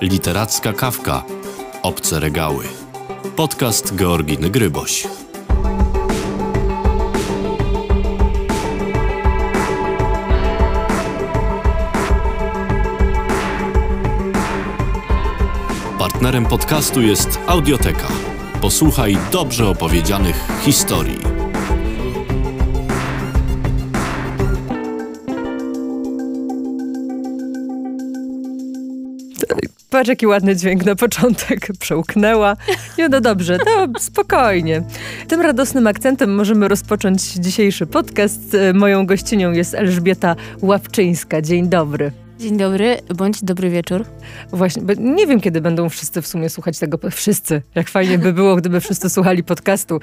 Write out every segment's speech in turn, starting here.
Literacka kawka. Obce regały. Podcast Georginy Gryboś. Partnerem podcastu jest Audioteka. Posłuchaj dobrze opowiedzianych historii. Patrz, jaki ładny dźwięk na początek. Przełknęła. Nie, no dobrze, to spokojnie. Tym radosnym akcentem możemy rozpocząć dzisiejszy podcast. Moją gościnią jest Elżbieta Ławczyńska. Dzień dobry. Dzień dobry, bądź dobry wieczór. Właśnie, nie wiem, kiedy będą wszyscy w sumie słuchać tego. Wszyscy. Jak fajnie by było, gdyby wszyscy słuchali podcastu.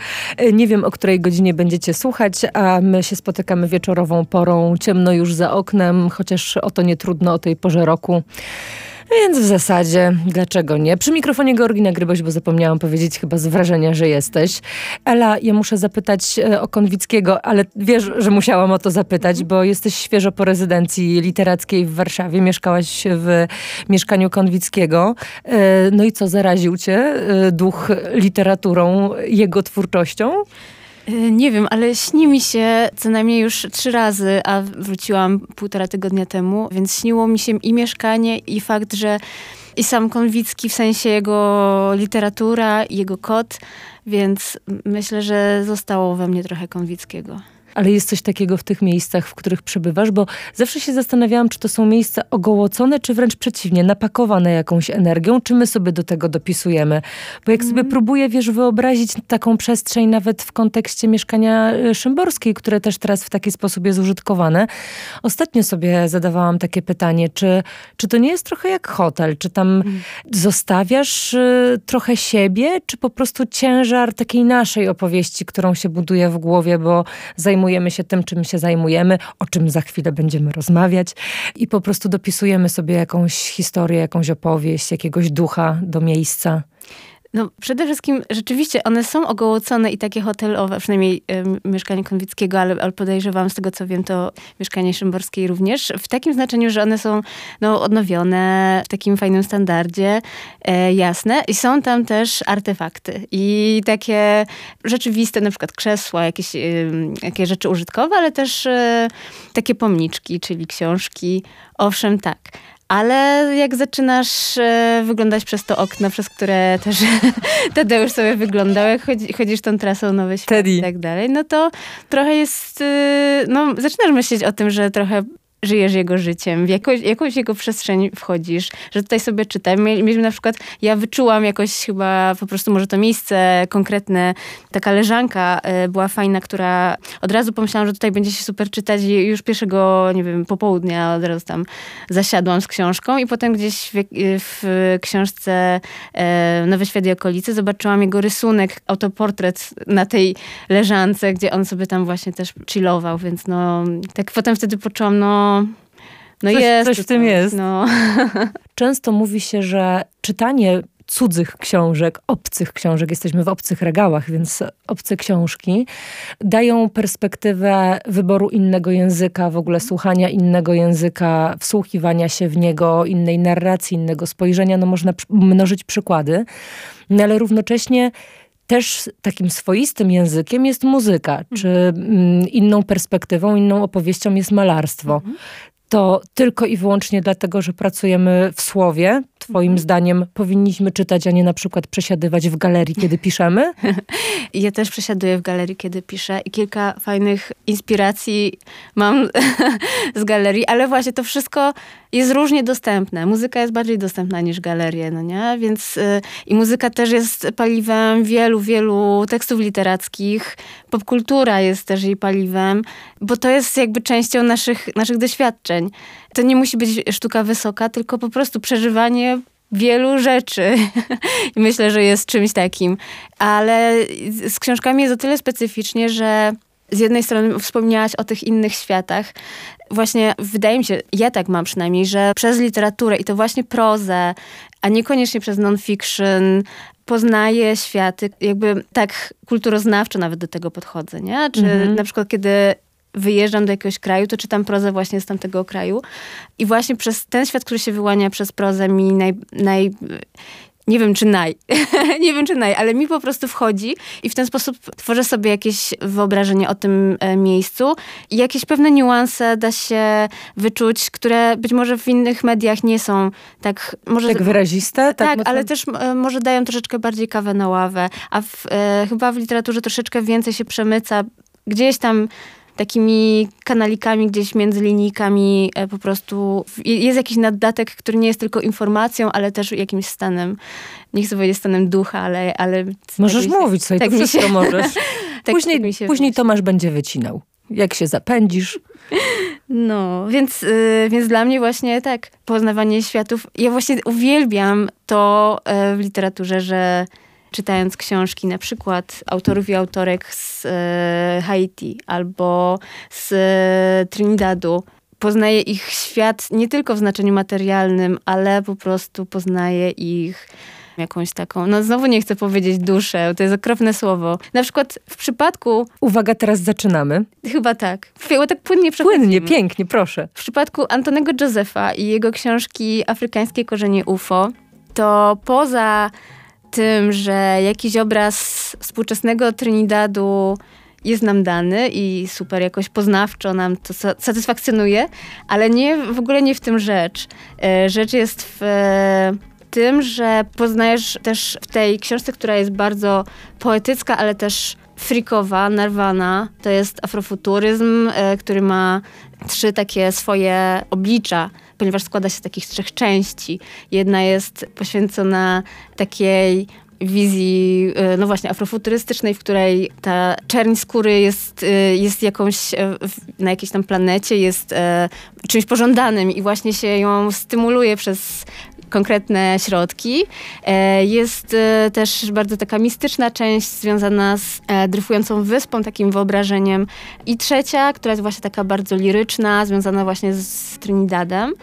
Nie wiem, o której godzinie będziecie słuchać, a my się spotykamy wieczorową porą. Ciemno już za oknem, chociaż o to nie trudno o tej porze roku. Więc w zasadzie, dlaczego nie? Przy mikrofonie Georgina Gryboś, bo zapomniałam powiedzieć chyba z wrażenia, że jesteś. Ela, ja muszę zapytać e, o Konwickiego, ale wiesz, że musiałam o to zapytać, bo jesteś świeżo po rezydencji literackiej w Warszawie. Mieszkałaś w mieszkaniu Konwickiego. E, no i co, zaraził cię e, duch literaturą, jego twórczością? Y, nie wiem, ale śni mi się co najmniej już trzy razy, a wróciłam półtora tygodnia temu, więc śniło mi się i mieszkanie, i fakt, że i sam Konwicki, w sensie jego literatura, jego kot, więc myślę, że zostało we mnie trochę Konwickiego ale jest coś takiego w tych miejscach, w których przebywasz, bo zawsze się zastanawiałam, czy to są miejsca ogołocone, czy wręcz przeciwnie, napakowane jakąś energią, czy my sobie do tego dopisujemy. Bo jak mm. sobie próbuję, wiesz, wyobrazić taką przestrzeń nawet w kontekście mieszkania y, Szymborskiej, które też teraz w taki sposób jest użytkowane. Ostatnio sobie zadawałam takie pytanie, czy, czy to nie jest trochę jak hotel? Czy tam mm. zostawiasz y, trochę siebie, czy po prostu ciężar takiej naszej opowieści, którą się buduje w głowie, bo zajmuje zajmujemy się tym, czym się zajmujemy, o czym za chwilę będziemy rozmawiać i po prostu dopisujemy sobie jakąś historię, jakąś opowieść, jakiegoś ducha do miejsca. No przede wszystkim rzeczywiście one są ogołocone i takie hotelowe, przynajmniej y, mieszkanie Konwickiego, ale, ale podejrzewam z tego co wiem to mieszkanie Szymborskiej również, w takim znaczeniu, że one są no, odnowione w takim fajnym standardzie, e, jasne. I są tam też artefakty i takie rzeczywiste, na przykład krzesła, jakieś, y, jakieś rzeczy użytkowe, ale też y, takie pomniczki, czyli książki. Owszem, tak. Ale jak zaczynasz e, wyglądać przez to okno, przez które też Tadeusz sobie wyglądał, jak chodzi, chodzisz tą trasą Nowy Świat Teddy. i tak dalej, no to trochę jest, e, no zaczynasz myśleć o tym, że trochę żyjesz jego życiem, w jakąś, jakąś jego przestrzeń wchodzisz, że tutaj sobie czytam. Mieliśmy na przykład, ja wyczułam jakoś chyba po prostu może to miejsce konkretne, taka leżanka y, była fajna, która od razu pomyślałam, że tutaj będzie się super czytać i już pierwszego, nie wiem, popołudnia od razu tam zasiadłam z książką i potem gdzieś w, w książce y, Nowe Świat i okolice zobaczyłam jego rysunek, autoportret na tej leżance, gdzie on sobie tam właśnie też chillował, więc no tak potem wtedy poczułam, no no coś, jest. Coś w tym jest. No. Często mówi się, że czytanie cudzych książek, obcych książek, jesteśmy w obcych regałach, więc obce książki, dają perspektywę wyboru innego języka, w ogóle słuchania innego języka, wsłuchiwania się w niego, innej narracji, innego spojrzenia. No można mnożyć przykłady, no ale równocześnie też takim swoistym językiem jest muzyka, czy mm, inną perspektywą, inną opowieścią jest malarstwo. Mhm. To tylko i wyłącznie dlatego, że pracujemy w słowie, twoim mhm. zdaniem powinniśmy czytać, a nie na przykład przesiadywać w galerii, kiedy piszemy? Ja też przesiaduję w galerii, kiedy piszę i kilka fajnych inspiracji mam z galerii, ale właśnie to wszystko jest różnie dostępne. Muzyka jest bardziej dostępna niż galerie, no nie? Więc y, i muzyka też jest paliwem wielu, wielu tekstów literackich. Popkultura jest też jej paliwem, bo to jest jakby częścią naszych, naszych doświadczeń. To nie musi być sztuka wysoka, tylko po prostu przeżywanie wielu rzeczy. I myślę, że jest czymś takim. Ale z książkami jest o tyle specyficznie, że z jednej strony wspomniałaś o tych innych światach. Właśnie wydaje mi się, ja tak mam przynajmniej, że przez literaturę i to właśnie prozę, a niekoniecznie przez non-fiction, poznaję światy, jakby tak kulturoznawczo nawet do tego podchodzę, nie? Czy mhm. na przykład kiedy wyjeżdżam do jakiegoś kraju, to czytam prozę właśnie z tamtego kraju. I właśnie przez ten świat, który się wyłania przez prozę mi naj, naj nie wiem czy naj, nie wiem czy naj, ale mi po prostu wchodzi i w ten sposób tworzę sobie jakieś wyobrażenie o tym e, miejscu i jakieś pewne niuanse da się wyczuć, które być może w innych mediach nie są tak... Może, tak wyraziste? Tak, tak ale też e, może dają troszeczkę bardziej kawę na ławę, a w, e, chyba w literaturze troszeczkę więcej się przemyca gdzieś tam takimi kanalikami gdzieś między linijkami e, po prostu jest jakiś naddatek, który nie jest tylko informacją, ale też jakimś stanem, nie chcę powiedzieć stanem ducha, ale... ale możesz tak mówić sobie, tak to wszystko się, możesz. tak, później tak później Tomasz będzie wycinał. Jak się zapędzisz. No, więc, yy, więc dla mnie właśnie tak, poznawanie światów, ja właśnie uwielbiam to yy, w literaturze, że czytając książki na przykład autorów i autorek z e, Haiti albo z e, Trinidadu, poznaje ich świat nie tylko w znaczeniu materialnym, ale po prostu poznaje ich jakąś taką, no znowu nie chcę powiedzieć duszę, to jest okropne słowo. Na przykład w przypadku... Uwaga, teraz zaczynamy. Chyba tak. Tak płynnie przechodzimy. Płynnie, pięknie, proszę. W przypadku Antonego Josefa i jego książki Afrykańskie korzenie UFO, to poza tym, że jakiś obraz współczesnego Trinidadu jest nam dany i super jakoś poznawczo nam to satysfakcjonuje, ale nie, w ogóle nie w tym rzecz. E, rzecz jest w e, tym, że poznajesz też w tej książce, która jest bardzo poetycka, ale też frikowa, narwana. To jest afrofuturyzm, e, który ma trzy takie swoje oblicza ponieważ składa się z takich trzech części. Jedna jest poświęcona takiej wizji, e, no właśnie, afrofuturystycznej, w której ta czerń skóry jest, e, jest jakąś, e, na jakiejś tam planecie, jest czymś pożądanym i właśnie się ją stymuluje przez konkretne środki. Jest też bardzo taka mistyczna część związana z dryfującą wyspą, takim wyobrażeniem. I trzecia, która jest właśnie taka bardzo liryczna, związana właśnie z Trinidadem.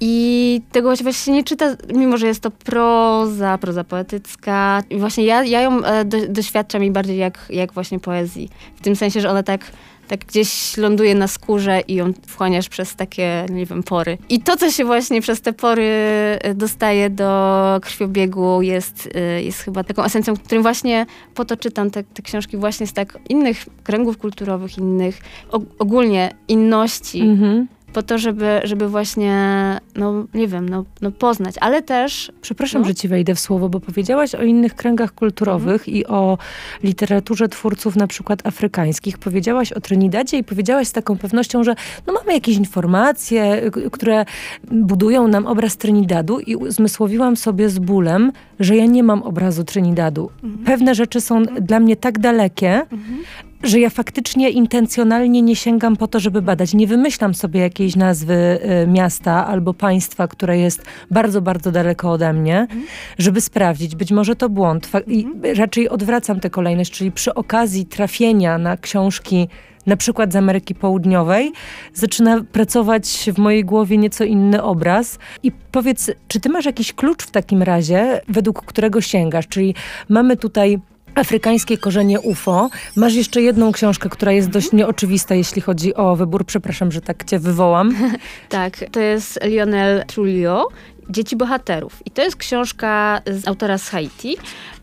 I tego właśnie nie czyta, mimo że jest to proza, proza poetycka. I właśnie ja, ja ją e, do, doświadczam jej bardziej jak, jak właśnie poezji. W tym sensie, że ona tak tak gdzieś ląduje na skórze i ją wchłaniasz przez takie, nie wiem, pory. I to, co się właśnie przez te pory e, dostaje do krwiobiegu jest, e, jest chyba taką esencją, którym właśnie po to czytam te, te książki właśnie z tak innych kręgów kulturowych, innych, ogólnie inności. Mhm po to, żeby, żeby właśnie, no nie wiem, no, no poznać, ale też... Przepraszam, no. że ci wejdę w słowo, bo powiedziałaś o innych kręgach kulturowych mhm. i o literaturze twórców na przykład afrykańskich. Powiedziałaś o Trinidadzie i powiedziałaś z taką pewnością, że no mamy jakieś informacje, które budują nam obraz Trinidadu i uzmysłowiłam sobie z bólem, że ja nie mam obrazu Trinidadu. Mhm. Pewne rzeczy są dla mnie tak dalekie, mhm że ja faktycznie intencjonalnie nie sięgam po to, żeby badać. Nie wymyślam sobie jakiejś nazwy y, miasta albo państwa, które jest bardzo, bardzo daleko ode mnie, mhm. żeby sprawdzić. Być może to błąd. I mhm. raczej odwracam tę kolejność, czyli przy okazji trafienia na książki na przykład z Ameryki Południowej, zaczyna pracować w mojej głowie nieco inny obraz. I powiedz, czy ty masz jakiś klucz w takim razie, według którego sięgasz? Czyli mamy tutaj Afrykańskie korzenie UFO. Masz jeszcze jedną książkę, która jest dość nieoczywista, jeśli chodzi o wybór. Przepraszam, że tak cię wywołam. tak, to jest Lionel Trujillo. Dzieci bohaterów. I to jest książka z autora z Haiti.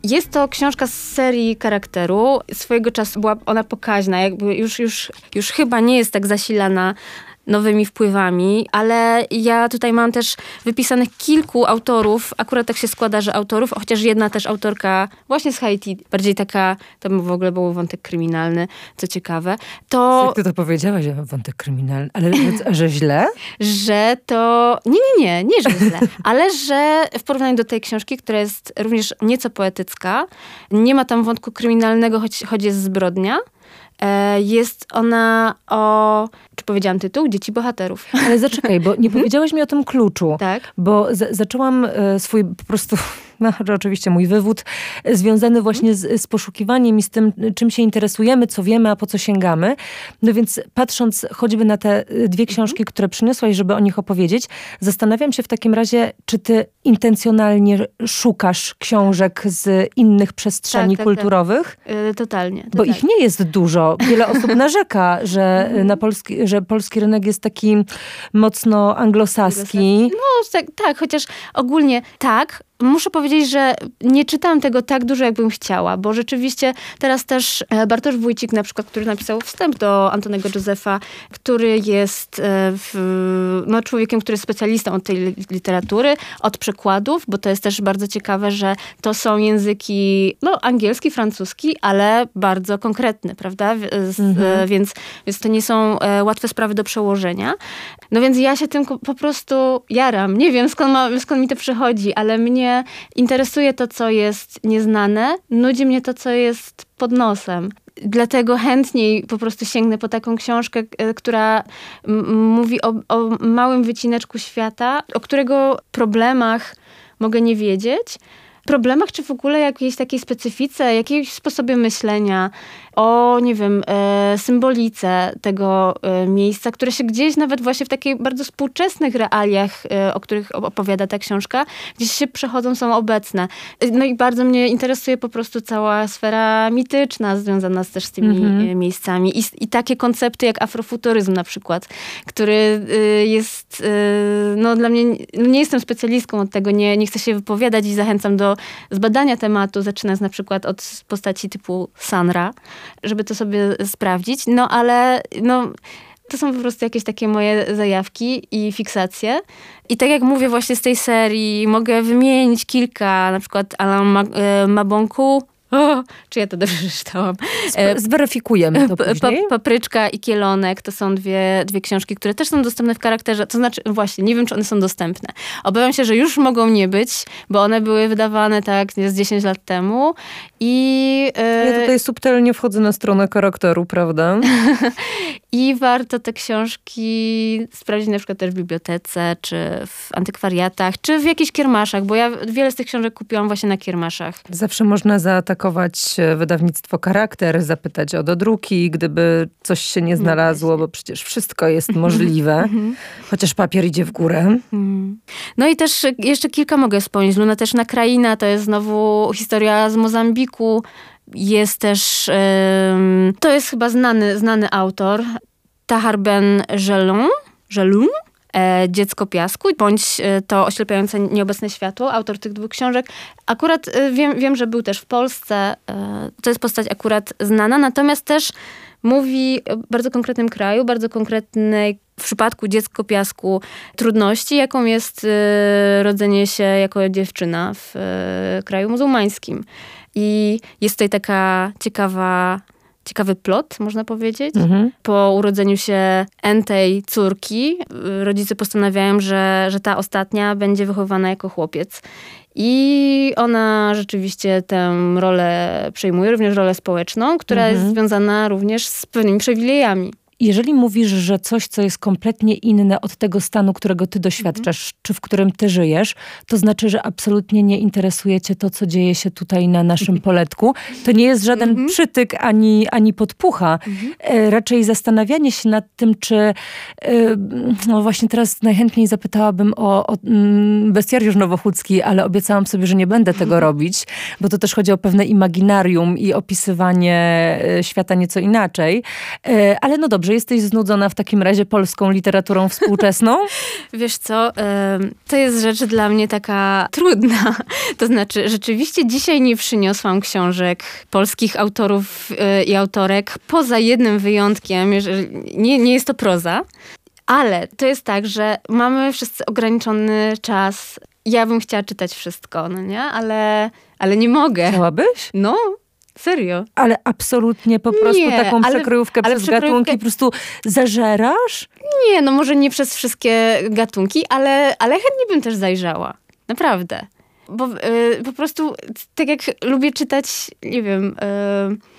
Jest to książka z serii charakteru. Swojego czasu była ona pokaźna, jakby już, już, już chyba nie jest tak zasilana nowymi wpływami, ale ja tutaj mam też wypisanych kilku autorów, akurat tak się składa, że autorów, chociaż jedna też autorka właśnie z Haiti, bardziej taka, to w ogóle był wątek kryminalny, co ciekawe, to... Jak ty to powiedziałaś, wątek kryminalny, ale że, że źle? że to... Nie, nie, nie, nie, że źle, ale że w porównaniu do tej książki, która jest również nieco poetycka, nie ma tam wątku kryminalnego, choć, choć jest zbrodnia, E, jest ona o, powiedziałam tytuł? Dzieci bohaterów. Ale zaczekaj, bo nie powiedziałaś mi o tym kluczu. Tak. Bo zaczęłam e, swój po prostu no, oczywiście mój wywód, związany właśnie z, z poszukiwaniem i z tym, czym się interesujemy, co wiemy, a po co sięgamy. No więc patrząc choćby na te dwie książki, które przyniosłaś, żeby o nich opowiedzieć, zastanawiam się w takim razie, czy ty intencjonalnie szukasz książek z innych przestrzeni tak, tak, kulturowych? Tak. Yy, totalnie, Bo ich nie jest dużo. Wiele osób narzeka, że, mhm. na polski, że polski rynek jest taki mocno anglosaski. No tak, tak, chociaż ogólnie tak, muszę powiedzieć, że nie czytałam tego tak dużo, jakbym chciała, bo rzeczywiście teraz też e, Bartosz Wójcik na przykład, który napisał wstęp do Antonego Józefa, który jest e, w, no, człowiekiem, który jest specjalistą od tej literatury, od przekładów, bo to jest też bardzo ciekawe, że to są języki, no angielski, francuski, ale bardzo konkretny, prawda? Z, mhm. więc, więc to nie są e, łatwe sprawy do przełożenia. No więc ja się tym po prostu jaram. Nie wiem skąd, ma, skąd mi to przychodzi, ale mnie interesuje to, co jest nieznane, nudzi mnie to, co jest pod nosem. Dlatego chętniej po prostu sięgnę po taką książkę, e, która mówi o, o małym wycineczku świata, o którego problemach mogę nie wiedzieć, problemach, czy w ogóle jakiejś takiej specyfice, jakiegoś sposobie myślenia, o, nie wiem, e, symbolice tego e, miejsca, które się gdzieś nawet właśnie w takich bardzo współczesnych realiach, e, o których opowiada ta książka, gdzieś się przechodzą, są obecne. No i bardzo mnie interesuje po prostu cała sfera mityczna związana też z tymi mhm. miejscami I, i takie koncepty jak afrofuturyzm na przykład, który jest, no dla mnie, nie jestem specjalistką od tego, nie, nie chcę się wypowiadać i zachęcam do zbadania tematu, zaczynając na przykład od postaci typu Sanra, żeby to sobie sprawdzić. No ale no, to są po prostu jakieś takie moje zajawki i fiksacje. I tak jak mówię właśnie z tej serii, mogę wymienić kilka, na przykład Alain e, Mabonku, o, czy ja to dobrze czytałam? E, zweryfikujemy to później. Papryczka i Kielonek to są dwie, dwie książki, które też są dostępne w charakterze, to znaczy właśnie, nie wiem, czy one są dostępne. Obawiam się, że już mogą nie być, bo one były wydawane tak z 10 lat temu i... E, ja tutaj subtelnie wchodzę na stronę charakteru, prawda? I warto te książki sprawdzić na przykład też w bibliotece, czy w antykwariatach, czy w jakichś kiermaszach, bo ja wiele z tych książek kupiłam właśnie na kiermaszach. Zawsze można zaatakować E, wydawnictwo Charakter, zapytać o dodruki, gdyby coś się nie no znalazło, bo przecież wszystko jest możliwe, chociaż papier idzie w górę. Mhm. No i też jeszcze kilka mogę wspomnieć. Luna też na kraina, to jest znowu historia z Mozambiku. Jest też, to jest chyba znany, znany autor, Tahar Ben Jelon, Jelun, Dziecko Piasku, bądź e, to Oślepiające Nieobecne Światło, autor tych dwóch książek. Akurat e, wiem, wiem, że był też w Polsce. To jest postać akurat znana, natomiast też mówi o bardzo konkretnym kraju, bardzo konkretnej w przypadku dziecko piasku trudności, jaką jest rodzenie się jako dziewczyna w kraju muzułmańskim. I jest tutaj taka ciekawa ciekawy plot, można powiedzieć. Mhm. Po urodzeniu się Entej córki, y, rodzice postanawiają, że, że ta ostatnia będzie wychowana jako chłopiec. I ona rzeczywiście tę rolę przejmuje, również rolę społeczną, która mhm. jest związana również z pewnymi przywilejami. Jeżeli mówisz, że coś, co jest kompletnie inne od tego stanu, którego ty doświadczasz, mm. czy w którym ty żyjesz, to znaczy, że absolutnie nie interesuje cię to, co dzieje się tutaj na naszym poletku. To nie jest żaden -hmm. przytyk ani, ani podpucha. Mm -hmm. Raczej zastanawianie się nad tym, czy e, no właśnie teraz najchętniej zapytałabym o, o mm, bestiariusz nowochódzki, ale obiecałam sobie, że nie będę tego robić, bo to też chodzi o pewne imaginarium i opisywanie e, świata nieco inaczej. Ale no dobrze, jesteś znudzona w takim razie polską literaturą współczesną? Wiesz co, to jest rzecz dla mnie taka trudna. To znaczy, rzeczywiście dzisiaj nie przyniosłam książek polskich autorów e, i autorek, poza jednym wyjątkiem, nie, nie jest to proza. Ale to jest tak, że mamy wszyscy ograniczony czas. Ja bym chciała czytać wszystko, no nie? Ale, ale nie mogę. Chciałabyś? No, Serio? Ale absolutnie po prostu nie, taką ale, przekrojówkę ale przez przekrojówkę... gatunki po prostu zażerasz? Nie, no może nie przez wszystkie gatunki, ale, ale chętnie bym też zajrzała. Naprawdę. Bo y, po prostu tak jak lubię czytać, nie wiem,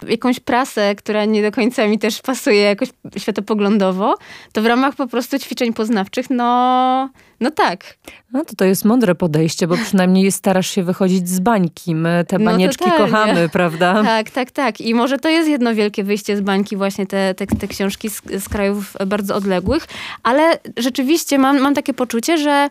y, jakąś prasę, która nie do końca mi też pasuje jakoś światopoglądowo, to w ramach po prostu ćwiczeń poznawczych, no, no tak. No to to jest mądre podejście, bo przynajmniej starasz się wychodzić z bańki. My te No banieczki totalnie. kochamy, prawda? Tak, tak, tak. I może to jest jedno wielkie wyjście z bańki, właśnie te, te, te książki z, z krajów bardzo odległych, ale rzeczywiście mam, mam takie poczucie, że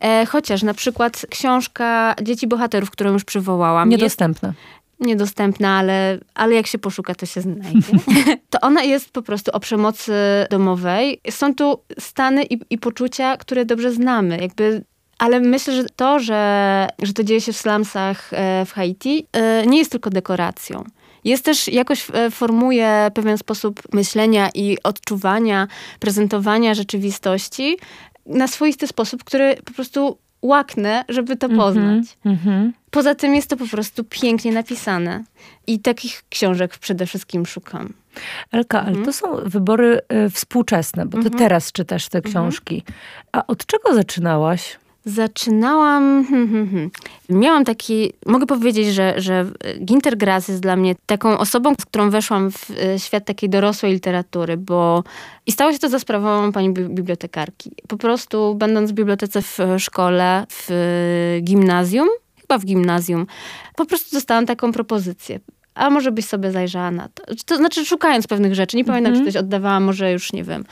e, chociaż na przykład książka Dzieci Bohaterów, którą już przywołałam, jest Niedostępne. niedostępna, ale, ale jak się poszuka, to się znajdzie. to ona jest po prostu o przemocy domowej. Są tu stany i, i poczucia, które dobrze znamy. Jakby ale myślę, że to, że, że to dzieje się w slumsach e, w Haiti, e, nie jest tylko dekoracją. Jest też jakoś e, formuje pewien sposób myślenia i odczuwania, prezentowania rzeczywistości na swoisty sposób, który po prostu łaknę, żeby to poznać. Mhm. Poza tym jest to po prostu pięknie napisane. I takich książek przede wszystkim szukam. Elka, ale Mhm. to są wybory y, współczesne, bo ty teraz czytasz te Mhm. książki. A od czego zaczynałaś? Zaczynałam. Hmm, hmm, hmm. Miałam taki. Mogę powiedzieć, że, że Ginter Grass jest dla mnie taką osobą, z którą weszłam w e, świat takiej dorosłej literatury, bo. I stało się to za sprawą pani bi- bibliotekarki. Po prostu, będąc w bibliotece w e, szkole, w e, gimnazjum, chyba w gimnazjum, po prostu dostałam taką propozycję. A może byś sobie zajrzała na to? To znaczy, szukając pewnych rzeczy. Nie pamiętam, czy coś oddawałam, może już nie wiem.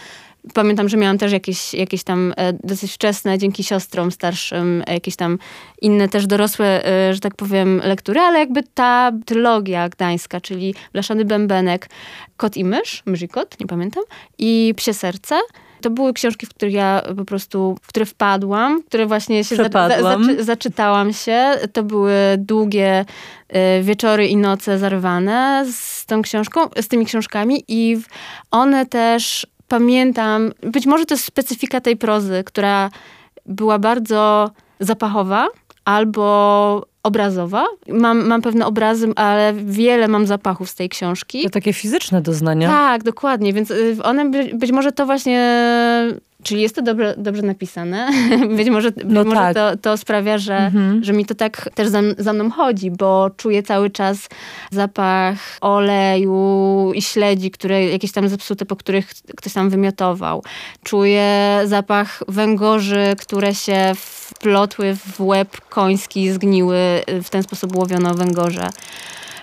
Pamiętam, że miałam też jakieś, jakieś tam e, dosyć wczesne, dzięki siostrom starszym, e, jakieś tam inne też dorosłe, e, że tak powiem, lektury, ale jakby ta trylogia gdańska, czyli Blaszany Bębenek, Kot i Mysz, Mysz i Kot, nie pamiętam, i Psie Serce, to były książki, w które ja po prostu, w które wpadłam, które właśnie się za, za, Przepadłam. zaczy, zaczytałam się. To były długie e, wieczory i noce zarwane z tą książką, z tymi książkami i one też pamiętam, być może to jest specyfika tej prozy, która była bardzo zapachowa albo obrazowa. Mam, mam pewne obrazy, ale wiele mam zapachów z tej książki. To takie fizyczne doznania. Tak, dokładnie, więc y, one by, być może to właśnie, czyli jest to dobrze, dobrze napisane, być może, No być może tak. to, to sprawia, że, Mhm. że mi to tak też za, za mną chodzi, bo czuję cały czas zapach oleju i śledzi, które jakieś tam zepsute, po których ktoś tam wymiotował. Czuję zapach węgorzy, które się wplotły w łeb koński, zgniły, y, w ten sposób łowiono węgorze.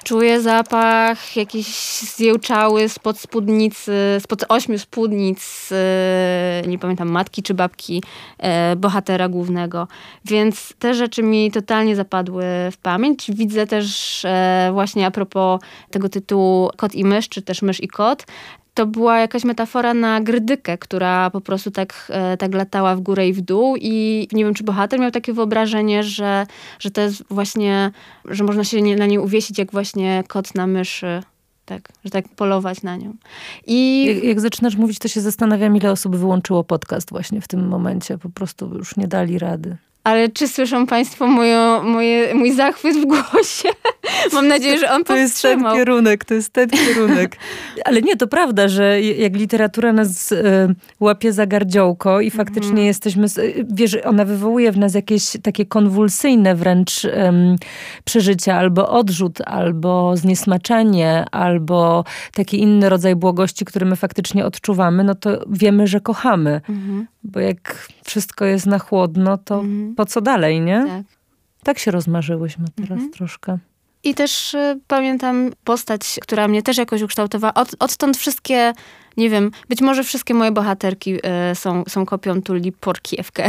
Czuję zapach jakiś zjełczały spod spódnicy, spod ośmiu spódnic, e, nie pamiętam, matki czy babki e, bohatera głównego. Więc te rzeczy mi totalnie zapadły w pamięć. Widzę też e, właśnie a propos tego tytułu Kot i mysz, czy też mysz i kot, to była jakaś metafora na grydykę, która po prostu tak, e, tak latała w górę i w dół i nie wiem, czy bohater miał takie wyobrażenie, że, że to jest właśnie, że można się na niej uwiesić jak właśnie kot na myszy. Tak, że tak polować na nią. I Jak, jak zaczynasz mówić, to się zastanawiam, ile osób wyłączyło podcast właśnie w tym momencie. Po prostu już nie dali rady. Ale czy słyszą Państwo moją, moje, mój zachwyt w głosie? Mam nadzieję, że on To jest ten kierunek, to jest ten kierunek. Ale nie, to prawda, że jak literatura nas e, łapie za gardziołko i faktycznie Mhm. jesteśmy, e, wiesz, ona wywołuje w nas jakieś takie konwulsyjne wręcz em, przeżycia, albo odrzut, albo zniesmaczenie, albo taki inny rodzaj błogości, który my faktycznie odczuwamy, no to wiemy, że kochamy. Mhm, Bo jak wszystko jest na chłodno, to mhm, po co dalej, nie? tak. Tak się rozmarzyłyśmy teraz Mhm. troszkę. I też y, pamiętam postać, która mnie też jakoś ukształtowała. Od, odtąd wszystkie, nie wiem, być może wszystkie moje bohaterki y, są, są kopią Tuli Porkiewkę.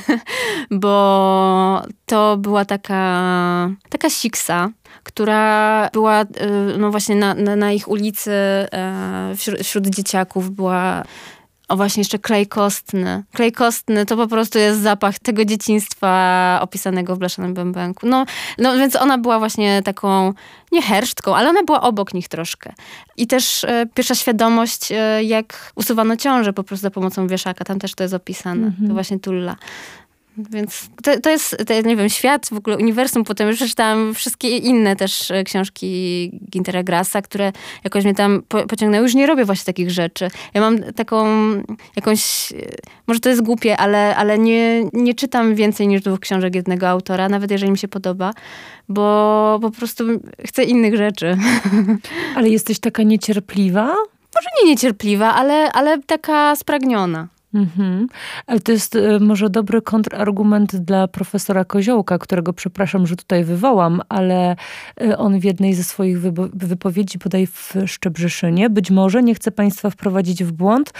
Bo to była taka, taka siksa, która była y, no właśnie na, na, na ich ulicy y, wśród, wśród dzieciaków była o właśnie jeszcze klej kostny. Klej kostny to po prostu jest zapach tego dzieciństwa opisanego w Blaszanym Bębenku. No, no więc ona była właśnie taką, nie hersztką, ale ona była obok nich troszkę. I też e, pierwsza świadomość, e, jak usuwano ciążę po prostu za pomocą wieszaka. Tam też to jest opisane. Mhm. To właśnie Tulla. Więc to, to jest, to, nie wiem, świat, w ogóle uniwersum. Potem już przeczytałam wszystkie inne też e, książki Gintera Grassa, które jakoś mnie tam po, pociągnęły. Już nie robię właśnie takich rzeczy. Ja mam taką jakąś, e, może to jest głupie, ale, ale nie, nie czytam więcej niż dwóch książek jednego autora, nawet jeżeli mi się podoba, bo po prostu chcę innych rzeczy. Ale jesteś taka niecierpliwa? Może nie niecierpliwa, ale, ale taka spragniona. Mhm. Ale to jest e, może dobry kontrargument dla profesora Koziołka, którego przepraszam, że tutaj wywołam, ale e, on w jednej ze swoich wypowiedzi, bodaj w Szczebrzeszynie, być może, nie chcę Państwa wprowadzić w błąd,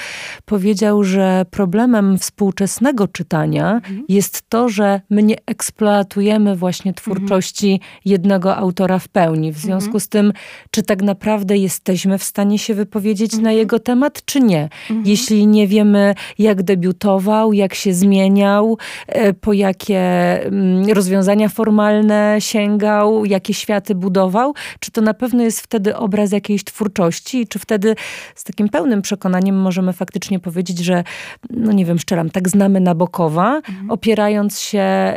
powiedział, że problemem współczesnego czytania mhm. jest to, że my nie eksploatujemy właśnie twórczości mhm. jednego autora w pełni. W związku mhm. z tym, czy tak naprawdę jesteśmy w stanie się wypowiedzieć na jego temat, czy nie. Jeśli nie wiemy, jak debiutował, jak się zmieniał, e, po jakie mm, rozwiązania formalne sięgał, jakie światy budował. Czy to na pewno jest wtedy obraz jakiejś twórczości? Czy wtedy z takim pełnym przekonaniem możemy faktycznie powiedzieć, że, no nie wiem, szczeram, tak znamy Nabokowa, mhm. opierając się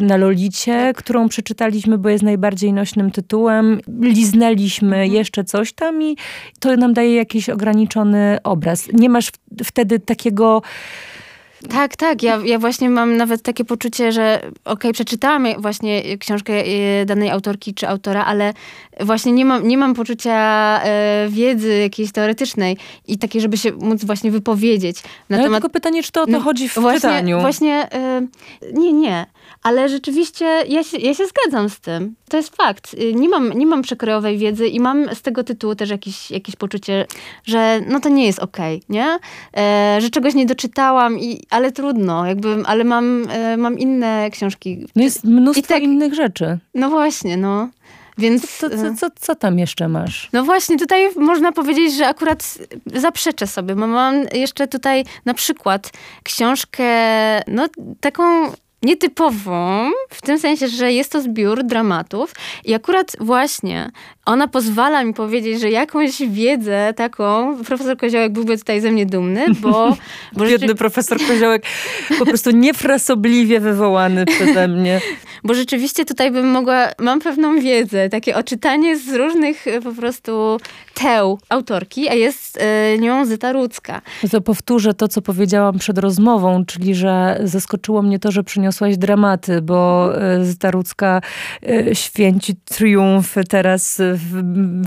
y, na Lolicie, tak. którą przeczytaliśmy, bo jest najbardziej nośnym tytułem, liznęliśmy mhm. jeszcze coś tam i to nam daje jakiś ograniczony obraz. Nie masz wtedy takiego tak, tak. Ja, ja właśnie mam nawet takie poczucie, że okej, okay, przeczytałam właśnie książkę e, danej autorki czy autora, ale właśnie nie mam, nie mam poczucia e, wiedzy jakiejś teoretycznej i takiej, żeby się móc właśnie wypowiedzieć. Na no, temat... tylko pytanie, czy to o to no, chodzi w właśnie, czytaniu? Właśnie, e, nie, nie. Ale rzeczywiście ja się, ja się zgadzam z tym. To jest fakt. Y, nie mam, nie mam przekrojowej wiedzy i mam z tego tytułu też jakieś, jakieś poczucie, że no to nie jest okej, okay, nie? E, że czegoś nie doczytałam, i, ale trudno, jakby, ale mam, e, mam inne książki. No jest mnóstwo tak, innych rzeczy. No właśnie, no. Więc, co, co, co, co, tam jeszcze masz? No właśnie, tutaj można powiedzieć, że akurat zaprzeczę sobie, bo mam jeszcze tutaj na przykład książkę, no taką nietypową, w tym sensie, że jest to zbiór dramatów. I akurat właśnie ona pozwala mi powiedzieć, że jakąś wiedzę taką, profesor Koziołek byłby tutaj ze mnie dumny, bo... bo Biedny rzeczy... profesor Koziołek, po prostu niefrasobliwie wywołany przeze mnie. Bo rzeczywiście tutaj bym mogła, mam pewną wiedzę, takie oczytanie z różnych e, po prostu teł autorki, a jest y, nią Zyta Rudzka. To powtórzę to, co powiedziałam przed rozmową, czyli, że zaskoczyło mnie to, że przyniosłaś dramaty, bo e, Zyta Rudzka święci triumfy teraz w,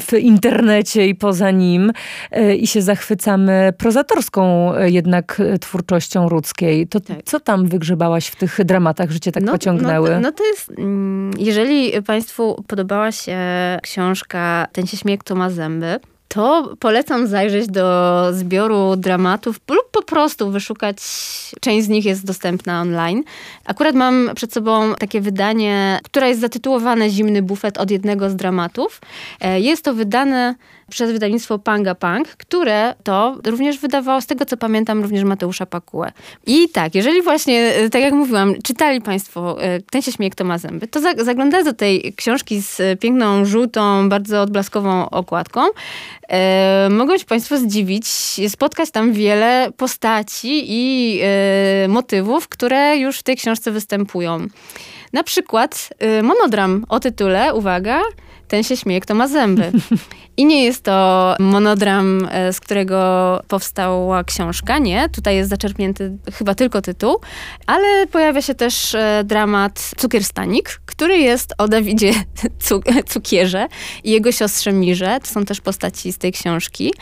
w internecie i poza nim e, i się zachwycamy prozatorską e, jednak twórczością ludzkiej. To tak. co tam wygrzebałaś w tych dramatach, że cię tak no, pociągnęły? No, no to jest, mm, jeżeli Państwu podobała się książka Ten się śmieje, kto ma zęby, to polecam zajrzeć do zbioru dramatów lub po prostu wyszukać. Część z nich jest dostępna online. Akurat mam przed sobą takie wydanie, które jest zatytułowane Zimny bufet od jednego z dramatów. E, jest to wydane przez wydawnictwo Panga Pang, które to również wydawało, z tego co pamiętam, również Mateusza Pakułę. I tak, jeżeli właśnie, e, tak jak mówiłam, czytali Państwo e, Ten się śmieje, kto ma zęby, to zaglądając do tej książki z piękną, żółtą, bardzo odblaskową okładką, e, mogą się Państwo zdziwić, spotkać tam wiele postaci i e, motywów, które już w tej książce występują. Na przykład e, monodram o tytule, uwaga, ten się śmieje, kto ma zęby. I nie jest to monodram, e, z którego powstała książka, nie. Tutaj jest zaczerpnięty chyba tylko tytuł, ale pojawia się też e, dramat Cukierstanik, który jest o Dawidzie Cukierze i jego siostrze Mirze. To są też postaci z tej książki.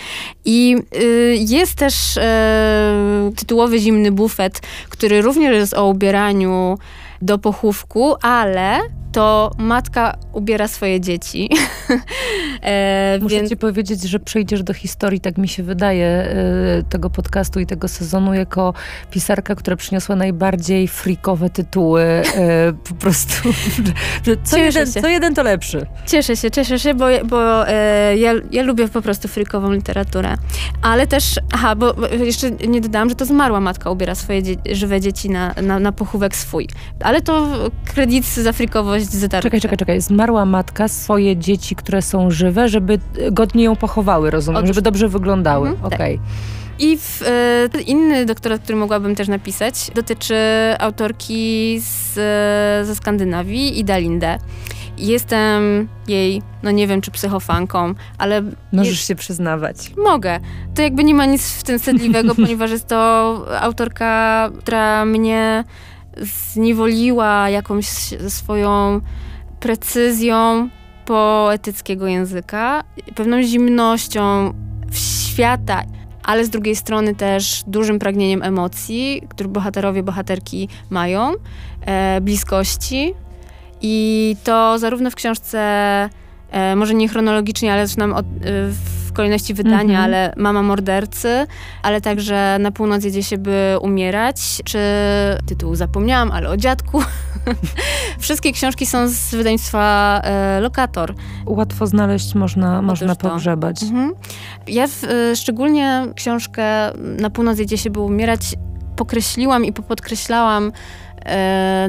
I y, jest też e, tytułowy Zimny Bufet, który również jest o ubieraniu do pochówku, ale to matka ubiera swoje dzieci. e, Muszę więc... ci powiedzieć, że przejdziesz do historii, tak mi się wydaje, e, tego podcastu i tego sezonu, jako pisarka, która przyniosła najbardziej freakowe tytuły. E, po prostu, co jeden, co jeden to lepszy. Cieszę się, cieszę się, bo, bo e, ja, ja lubię po prostu freakową literaturę. Ale też, aha, bo jeszcze nie dodałam, że to zmarła matka ubiera swoje dzie żywe dzieci na, na, na pochówek swój. Ale to kredyt za Czekaj, czekaj, czekaj. Zmarła matka swoje dzieci, które są żywe, żeby godnie ją pochowały, rozumiem, Otóż... żeby dobrze wyglądały. Mhm, tak. Okej. Okay. I w, e, inny doktorat, który mogłabym też napisać, dotyczy autorki z, ze Skandynawii, Ida Linde. Jestem jej, no nie wiem czy psychofanką, ale... Możesz się przyznawać. Mogę. To jakby nie ma nic w tym wstydliwego, ponieważ jest to autorka, która mnie zniewoliła jakąś swoją precyzją poetyckiego języka, pewną zimnością świata, ale z drugiej strony też dużym pragnieniem emocji, które bohaterowie, bohaterki mają, e, bliskości. I to zarówno w książce, e, może nie chronologicznie, ale zaczynam od, e, w kolejności wydania, mm -hmm. ale Mama mordercy, ale także Na północ jedzie się, by umierać, czy tytuł zapomniałam, ale o dziadku. Wszystkie książki są z wydawnictwa e, Lokator. Łatwo znaleźć, można, można pogrzebać. Mhm. Ja w, e, szczególnie książkę Na północ jedzie się, by umierać pokreśliłam i popodkreślałam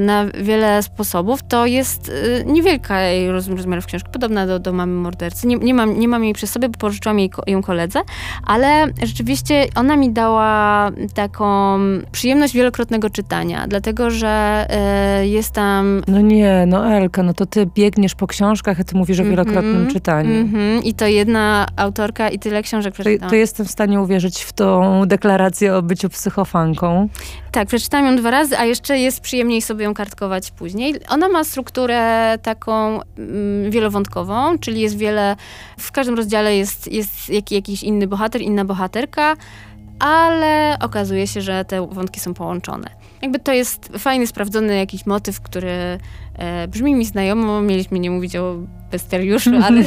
na wiele sposobów, to jest e, niewielka jej rozmiarów książka, podobna do, do Mamy Mordercy. Nie, nie, mam, nie mam jej przy sobie, bo pożyczyłam jej, ją koledze, ale rzeczywiście ona mi dała taką przyjemność wielokrotnego czytania, dlatego, że y, jest tam... No nie, no Elka, no to ty biegniesz po książkach, a ty mówisz o wielokrotnym mm -hmm, czytaniu. Mm -hmm. I to jedna autorka i tyle książek przeczytałam. To, to jestem w stanie uwierzyć w tą deklarację o byciu psychofanką. Tak, przeczytałam ją dwa razy, a jeszcze jest przyjemniej sobie ją kartkować później. Ona ma strukturę taką mm, wielowątkową, czyli jest wiele, w każdym rozdziale jest, jest jak, jakiś inny bohater, inna bohaterka, ale okazuje się, że te wątki są połączone. Jakby to jest fajny, sprawdzony jakiś motyw, który e, brzmi mi znajomo. Mieliśmy nie mówić o bestiariuszu, ale,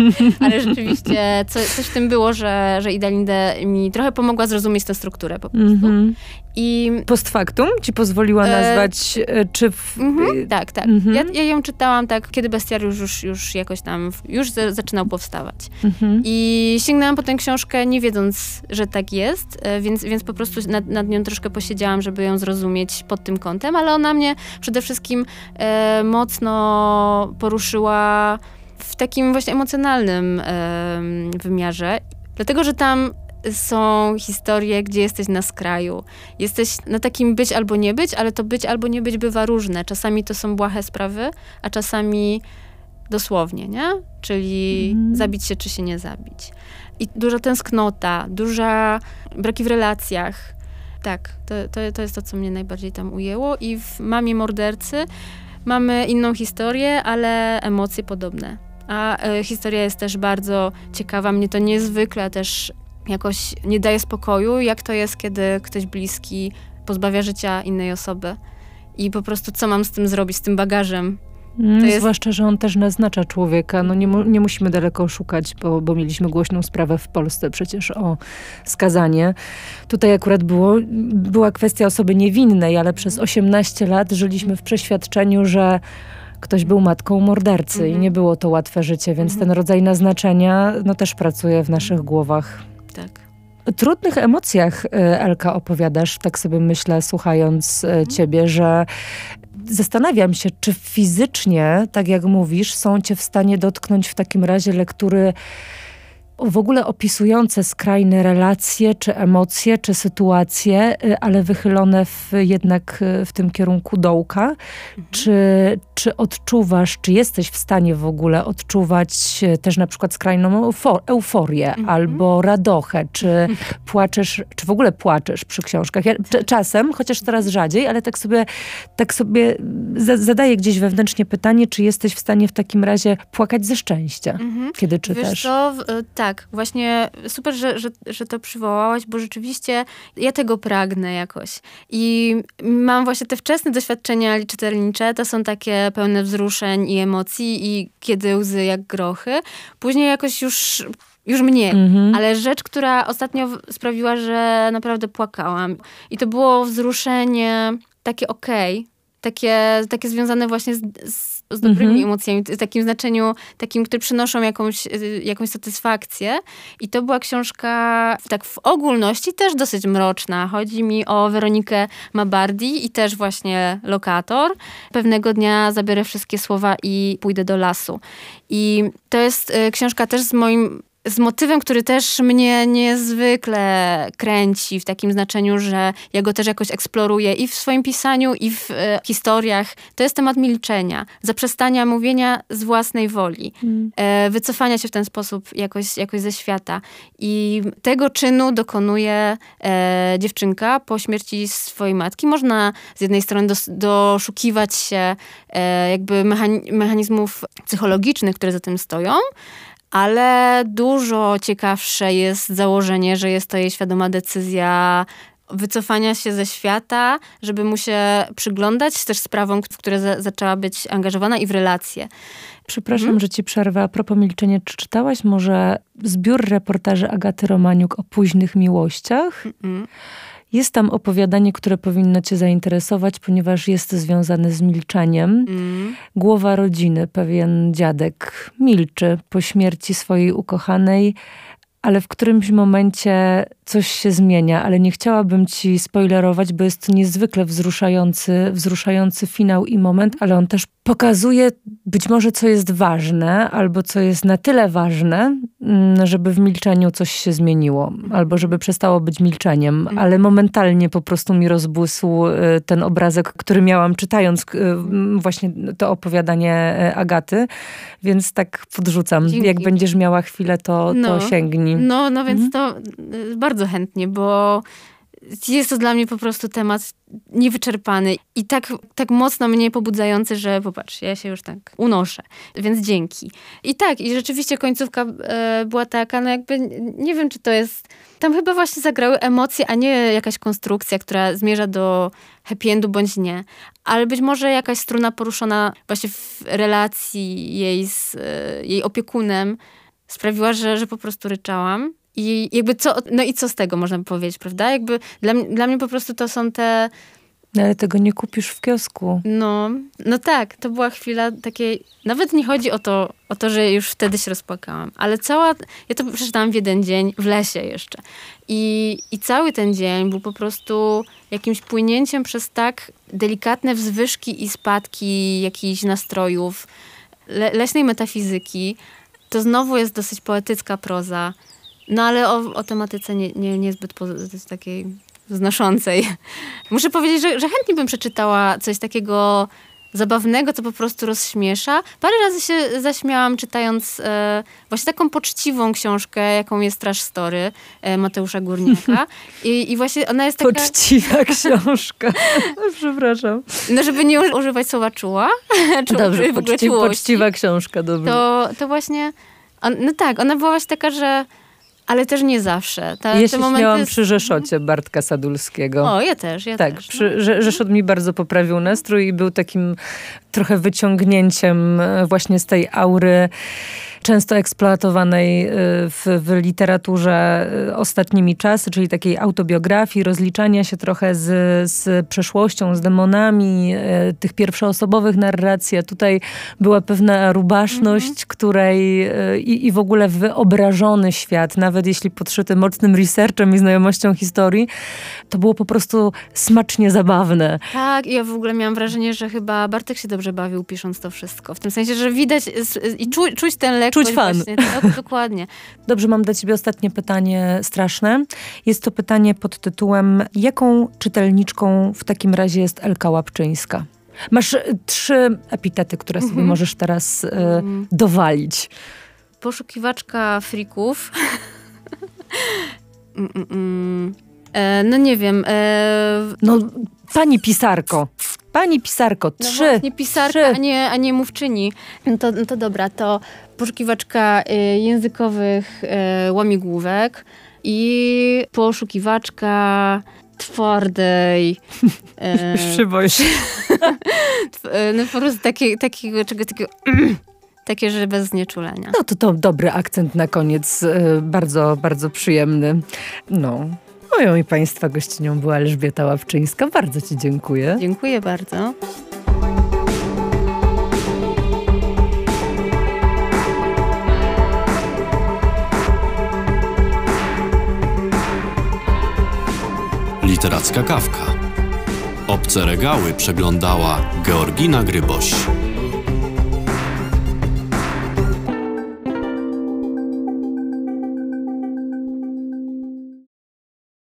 ale rzeczywiście co, coś w tym było, że, że Ida Linde mi trochę pomogła zrozumieć tę strukturę po prostu. Mm-hmm. I post factum ci pozwoliła e, nazwać, e, czy... W... Mm-hmm, tak, tak. Mm-hmm. Ja, ja, ją czytałam tak, kiedy bestiariusz już, już jakoś tam, już zaczynał powstawać. Mhm. I sięgnęłam po tę książkę nie wiedząc, że tak jest, e, więc, więc po prostu nad, nad nią troszkę posiedziałam, żeby ją zrozumieć pod tym kątem, ale ona mnie przede wszystkim e, mocno poruszyła w takim właśnie emocjonalnym e, wymiarze. Dlatego, że tam są historie, gdzie jesteś na skraju. Jesteś na takim być albo nie być, ale to być albo nie być bywa różne. Czasami to są błahe sprawy, a czasami dosłownie, nie? Czyli mm. zabić się czy się nie zabić. I duża tęsknota, duża braki w relacjach. Tak, to, to, to jest to, co mnie najbardziej tam ujęło. I w Mamie Mordercy mamy inną historię, ale emocje podobne. A e, historia jest też bardzo ciekawa. Mnie to niezwykle też jakoś nie daje spokoju, jak to jest, kiedy ktoś bliski pozbawia życia innej osoby. I po prostu co mam z tym zrobić, z tym bagażem, jest... Zwłaszcza, że on też naznacza człowieka. No nie, nie musimy daleko szukać, bo, bo, mieliśmy głośną sprawę w Polsce przecież o skazanie. Tutaj akurat było, była kwestia osoby niewinnej, ale przez 18 lat żyliśmy w przeświadczeniu, że ktoś był matką mordercy mhm. i nie było to łatwe życie, więc mhm. ten rodzaj naznaczenia no, też pracuje w naszych głowach. Tak. O trudnych emocjach, y, Elka, opowiadasz, tak sobie myślę, słuchając y, mhm. ciebie, że zastanawiam się, czy fizycznie, tak jak mówisz, są cię w stanie dotknąć w takim razie lektury w ogóle opisujące skrajne relacje, czy emocje, czy sytuacje, y, ale wychylone w, jednak y, w tym kierunku dołka. Mhm. Czy, czy odczuwasz, czy jesteś w stanie w ogóle odczuwać y, też na przykład skrajną euforię mhm. albo radochę, czy płaczesz, czy w ogóle płaczesz przy książkach? Ja, czasem, chociaż teraz rzadziej, ale tak sobie, tak sobie zadaję gdzieś wewnętrznie pytanie, czy jesteś w stanie w takim razie płakać ze szczęścia, mhm. kiedy czytasz? Wiesz co, tak tak, właśnie super, że, że, że to przywołałaś, bo rzeczywiście ja tego pragnę jakoś. I mam właśnie te wczesne doświadczenia czytelnicze, to są takie pełne wzruszeń i emocji i kiedy łzy jak grochy. Później jakoś już już mniej, mhm. ale rzecz, która ostatnio sprawiła, że naprawdę płakałam. I to było wzruszenie takie okej, okay, takie, takie związane właśnie z, z z dobrymi mhm. emocjami, w takim znaczeniu, takim, które przynoszą jakąś, y, jakąś satysfakcję. I to była książka, tak w ogólności też dosyć mroczna. Chodzi mi o Weronikę Mabardi i też właśnie lokator. Pewnego dnia zabiorę wszystkie słowa i pójdę do lasu. I to jest y, książka też z moim z motywem, który też mnie niezwykle kręci w takim znaczeniu, że ja go też jakoś eksploruję i w swoim pisaniu, i w e, historiach. To jest temat milczenia, zaprzestania mówienia z własnej woli, mm. e, wycofania się w ten sposób jakoś, jakoś ze świata. I tego czynu dokonuje e, dziewczynka po śmierci swojej matki. Można z jednej strony dos, doszukiwać się e, jakby mechanizmów psychologicznych, które za tym stoją, ale dużo ciekawsze jest założenie, że jest to jej świadoma decyzja wycofania się ze świata, żeby mu się przyglądać też sprawom, w które za, zaczęła być angażowana i w relacje. Przepraszam, mhm. że ci przerwę. A propos milczenia, czy czytałaś może zbiór reportaży Agaty Romaniuk o późnych miłościach? Mhm. Jest tam opowiadanie, które powinno Cię zainteresować, ponieważ jest związane z milczeniem. Mm. Głowa rodziny, pewien dziadek, milczy po śmierci swojej ukochanej, ale w którymś momencie coś się zmienia, ale nie chciałabym ci spoilerować, bo jest to niezwykle wzruszający, wzruszający finał i moment, ale on też pokazuje być może, co jest ważne, albo co jest na tyle ważne, mm, żeby w milczeniu coś się zmieniło, albo żeby przestało być milczeniem, mhm. ale momentalnie po prostu mi rozbłysł y, ten obrazek, który miałam czytając y, właśnie to opowiadanie y, Agaty, więc tak podrzucam. Dzięki. Jak będziesz miała chwilę, to, no, to sięgnij. No, no więc mhm. to bardzo bardzo chętnie, bo jest to dla mnie po prostu temat niewyczerpany i tak, tak mocno mnie pobudzający, że popatrz, ja się już tak unoszę. Więc dzięki. I tak, i rzeczywiście końcówka e, była taka, no jakby nie wiem, czy to jest. Tam chyba właśnie zagrały emocje, a nie jakaś konstrukcja, która zmierza do happy endu bądź nie. Ale być może jakaś struna poruszona właśnie w relacji jej z e, jej opiekunem sprawiła, że, że po prostu ryczałam. I jakby co, no i co z tego można by powiedzieć, prawda? Jakby dla, dla mnie po prostu to są te... No ale tego nie kupisz w kiosku. No, no tak, to była chwila takiej, nawet nie chodzi o to, o to, że już wtedy się rozpłakałam, ale cała, ja to przeczytałam w jeden dzień, w lesie jeszcze. I, I cały ten dzień był po prostu jakimś płynięciem przez tak delikatne wzwyżki i spadki jakichś nastrojów, le, leśnej metafizyki. To znowu jest dosyć poetycka proza. No ale o, o tematyce nie, nie, niezbyt takiej znoszącej. Muszę powiedzieć, że, że chętnie bym przeczytała coś takiego zabawnego, co po prostu rozśmiesza. Parę razy się zaśmiałam czytając e, właśnie taką poczciwą książkę, jaką jest Trash Story e, Mateusza Górniaka. I, I właśnie ona jest taka... Poczciwa książka. Przepraszam. No, żeby nie używać słowa czuła. Dobrze, poczci, poczciwa książka, dobrze. To, to właśnie... On, no tak, ona była właśnie taka, że ale też nie zawsze. Ta, ja się śmiałam jest... przy Rzeszocie Bartka Sadulskiego. O, ja też, ja tak, też. Przy, no. Rzeszot mi bardzo poprawił nastrój i był takim trochę wyciągnięciem e, właśnie z tej aury często eksploatowanej y, w, w literaturze y, ostatnimi czasy, czyli takiej autobiografii, rozliczania się trochę z, z przeszłością, z demonami, y, tych pierwszoosobowych narracji. A tutaj była pewna rubaszność, mhm. której i, i w ogóle wyobrażony świat, nawet jeśli podszyty mocnym researchem i znajomością historii, to było po prostu smacznie zabawne. Tak, i ja w ogóle miałam wrażenie, że chyba Bartek się dobrze bawił pisząc to wszystko. W tym sensie, że widać i czu, czuć ten lek Czuć fan. Właśnie, tak, dokładnie. Dobrze, mam dla ciebie ostatnie pytanie straszne. Jest to pytanie pod tytułem jaką czytelniczką w takim razie jest Elka Łapczyńska? Masz e, trzy epitety, które sobie mm -hmm. możesz teraz y, dowalić. Poszukiwaczka frików. mm, mm, mm. e, no nie wiem. E... No, pani pisarko. Pani pisarko, no trzy. Właśnie pisarka, trzy. A, nie, a nie mówczyni. No to, no to dobra, to poszukiwaczka y, językowych y, łamigłówek i poszukiwaczka twardej. Szyboj się. no po prostu takie, takiego, czego takiego... Takie, że bez znieczulenia. No to to dobry akcent na koniec, bardzo, bardzo przyjemny. No, Moją i Państwa gościnią była Elżbieta Ławczyńska. Bardzo Ci dziękuję. Dziękuję bardzo. Literacka kawka. Obce regały przeglądała Georgina Gryboś.